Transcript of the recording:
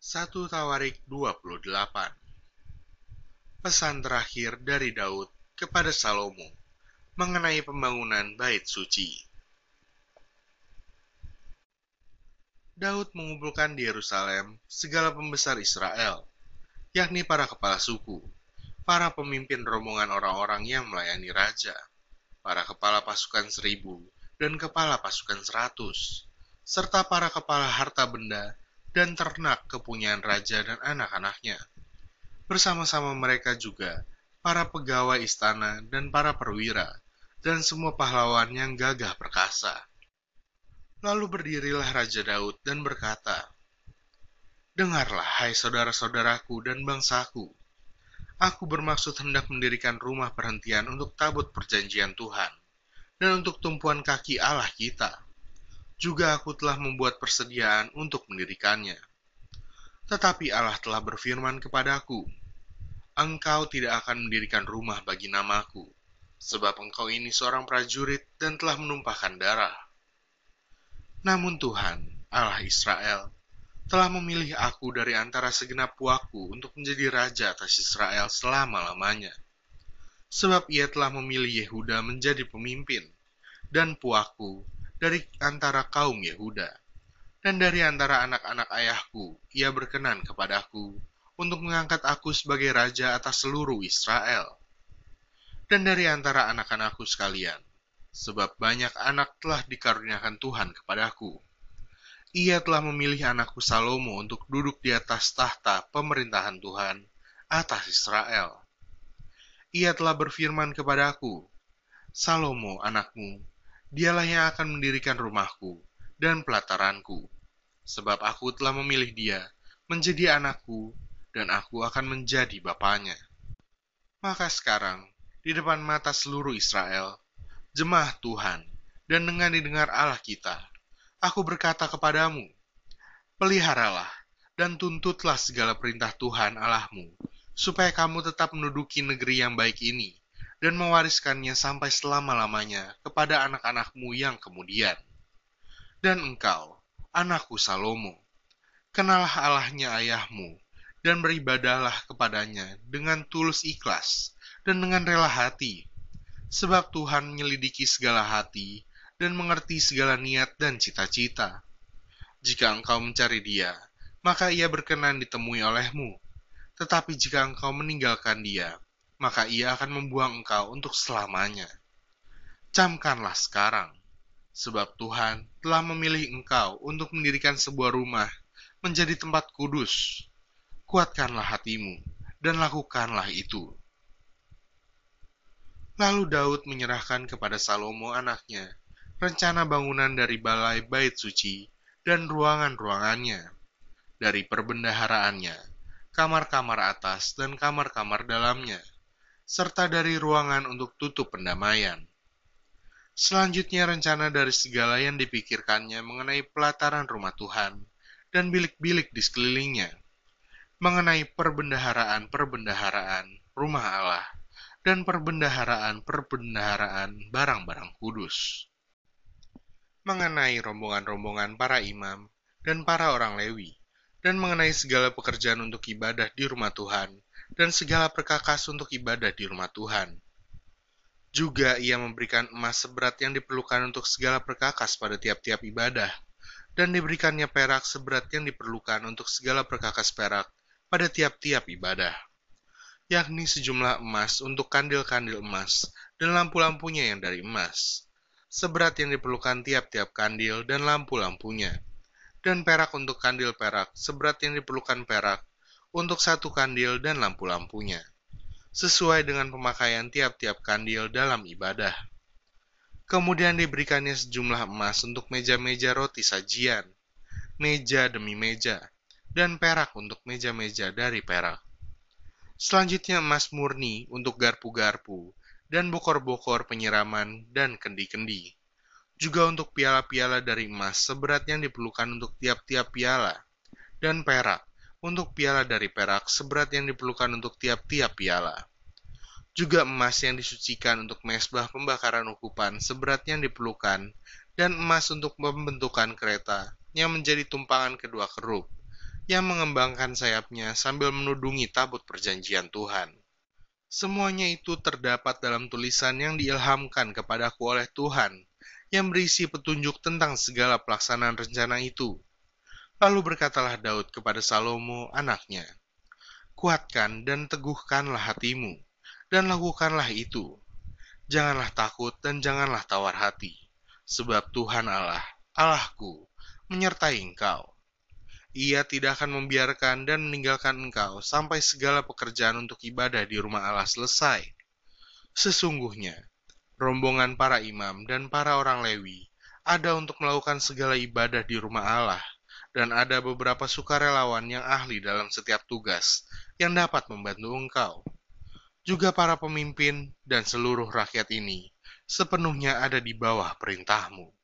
1 Tawarik 28 Pesan terakhir dari Daud kepada Salomo mengenai pembangunan bait suci. Daud mengumpulkan di Yerusalem segala pembesar Israel, yakni para kepala suku, para pemimpin rombongan orang-orang yang melayani raja, para kepala pasukan seribu, dan kepala pasukan seratus, serta para kepala harta benda dan ternak kepunyaan raja dan anak-anaknya. Bersama-sama mereka juga para pegawai istana dan para perwira, dan semua pahlawan yang gagah perkasa. Lalu berdirilah Raja Daud dan berkata, Dengarlah, hai saudara-saudaraku dan bangsaku. Aku bermaksud hendak mendirikan rumah perhentian untuk tabut perjanjian Tuhan, dan untuk tumpuan kaki Allah kita juga aku telah membuat persediaan untuk mendirikannya. Tetapi Allah telah berfirman kepadaku, Engkau tidak akan mendirikan rumah bagi namaku, sebab engkau ini seorang prajurit dan telah menumpahkan darah. Namun Tuhan, Allah Israel, telah memilih aku dari antara segenap puaku untuk menjadi raja atas Israel selama-lamanya. Sebab ia telah memilih Yehuda menjadi pemimpin, dan puaku dari antara kaum Yehuda. Dan dari antara anak-anak ayahku, ia berkenan kepadaku untuk mengangkat aku sebagai raja atas seluruh Israel. Dan dari antara anak-anakku sekalian, sebab banyak anak telah dikaruniakan Tuhan kepadaku. Ia telah memilih anakku Salomo untuk duduk di atas tahta pemerintahan Tuhan atas Israel. Ia telah berfirman kepadaku, Salomo anakmu Dialah yang akan mendirikan rumahku dan pelataranku, sebab aku telah memilih dia menjadi anakku, dan aku akan menjadi bapaknya. Maka sekarang, di depan mata seluruh Israel, jemaah Tuhan, dan dengan didengar Allah kita, aku berkata kepadamu, peliharalah dan tuntutlah segala perintah Tuhan Allahmu, supaya kamu tetap menduduki negeri yang baik ini, dan mewariskannya sampai selama-lamanya kepada anak-anakmu yang kemudian. Dan engkau, anakku Salomo, kenalah Allahnya ayahmu, dan beribadahlah kepadanya dengan tulus ikhlas dan dengan rela hati, sebab Tuhan menyelidiki segala hati dan mengerti segala niat dan cita-cita. Jika engkau mencari dia, maka ia berkenan ditemui olehmu. Tetapi jika engkau meninggalkan dia, maka ia akan membuang engkau untuk selamanya. Camkanlah sekarang, sebab Tuhan telah memilih engkau untuk mendirikan sebuah rumah menjadi tempat kudus. Kuatkanlah hatimu dan lakukanlah itu. Lalu Daud menyerahkan kepada Salomo anaknya rencana bangunan dari balai bait suci dan ruangan-ruangannya, dari perbendaharaannya, kamar-kamar atas dan kamar-kamar dalamnya, serta dari ruangan untuk tutup pendamaian. Selanjutnya rencana dari segala yang dipikirkannya mengenai pelataran rumah Tuhan dan bilik-bilik di sekelilingnya, mengenai perbendaharaan-perbendaharaan rumah Allah dan perbendaharaan-perbendaharaan barang-barang kudus, mengenai rombongan-rombongan para imam dan para orang Lewi, dan mengenai segala pekerjaan untuk ibadah di rumah Tuhan dan segala perkakas untuk ibadah di rumah Tuhan. Juga ia memberikan emas seberat yang diperlukan untuk segala perkakas pada tiap-tiap ibadah, dan diberikannya perak seberat yang diperlukan untuk segala perkakas perak pada tiap-tiap ibadah, yakni sejumlah emas untuk kandil-kandil emas dan lampu-lampunya yang dari emas, seberat yang diperlukan tiap-tiap kandil dan lampu-lampunya, dan perak untuk kandil perak seberat yang diperlukan perak untuk satu kandil dan lampu-lampunya, sesuai dengan pemakaian tiap-tiap kandil dalam ibadah. Kemudian diberikannya sejumlah emas untuk meja-meja roti sajian, meja demi meja, dan perak untuk meja-meja dari perak. Selanjutnya emas murni untuk garpu-garpu, dan bokor-bokor penyiraman dan kendi-kendi. Juga untuk piala-piala dari emas seberat yang diperlukan untuk tiap-tiap piala, dan perak untuk piala dari perak seberat yang diperlukan untuk tiap-tiap piala. Juga emas yang disucikan untuk mesbah pembakaran ukupan seberat yang diperlukan, dan emas untuk pembentukan kereta yang menjadi tumpangan kedua kerup, yang mengembangkan sayapnya sambil menudungi tabut perjanjian Tuhan. Semuanya itu terdapat dalam tulisan yang diilhamkan kepadaku oleh Tuhan, yang berisi petunjuk tentang segala pelaksanaan rencana itu. Lalu berkatalah Daud kepada Salomo, anaknya, Kuatkan dan teguhkanlah hatimu, dan lakukanlah itu. Janganlah takut dan janganlah tawar hati, sebab Tuhan Allah, Allahku, menyertai engkau ia tidak akan membiarkan dan meninggalkan engkau sampai segala pekerjaan untuk ibadah di rumah Allah selesai. Sesungguhnya, rombongan para imam dan para orang Lewi ada untuk melakukan segala ibadah di rumah Allah, dan ada beberapa sukarelawan yang ahli dalam setiap tugas yang dapat membantu engkau. Juga para pemimpin dan seluruh rakyat ini sepenuhnya ada di bawah perintahmu.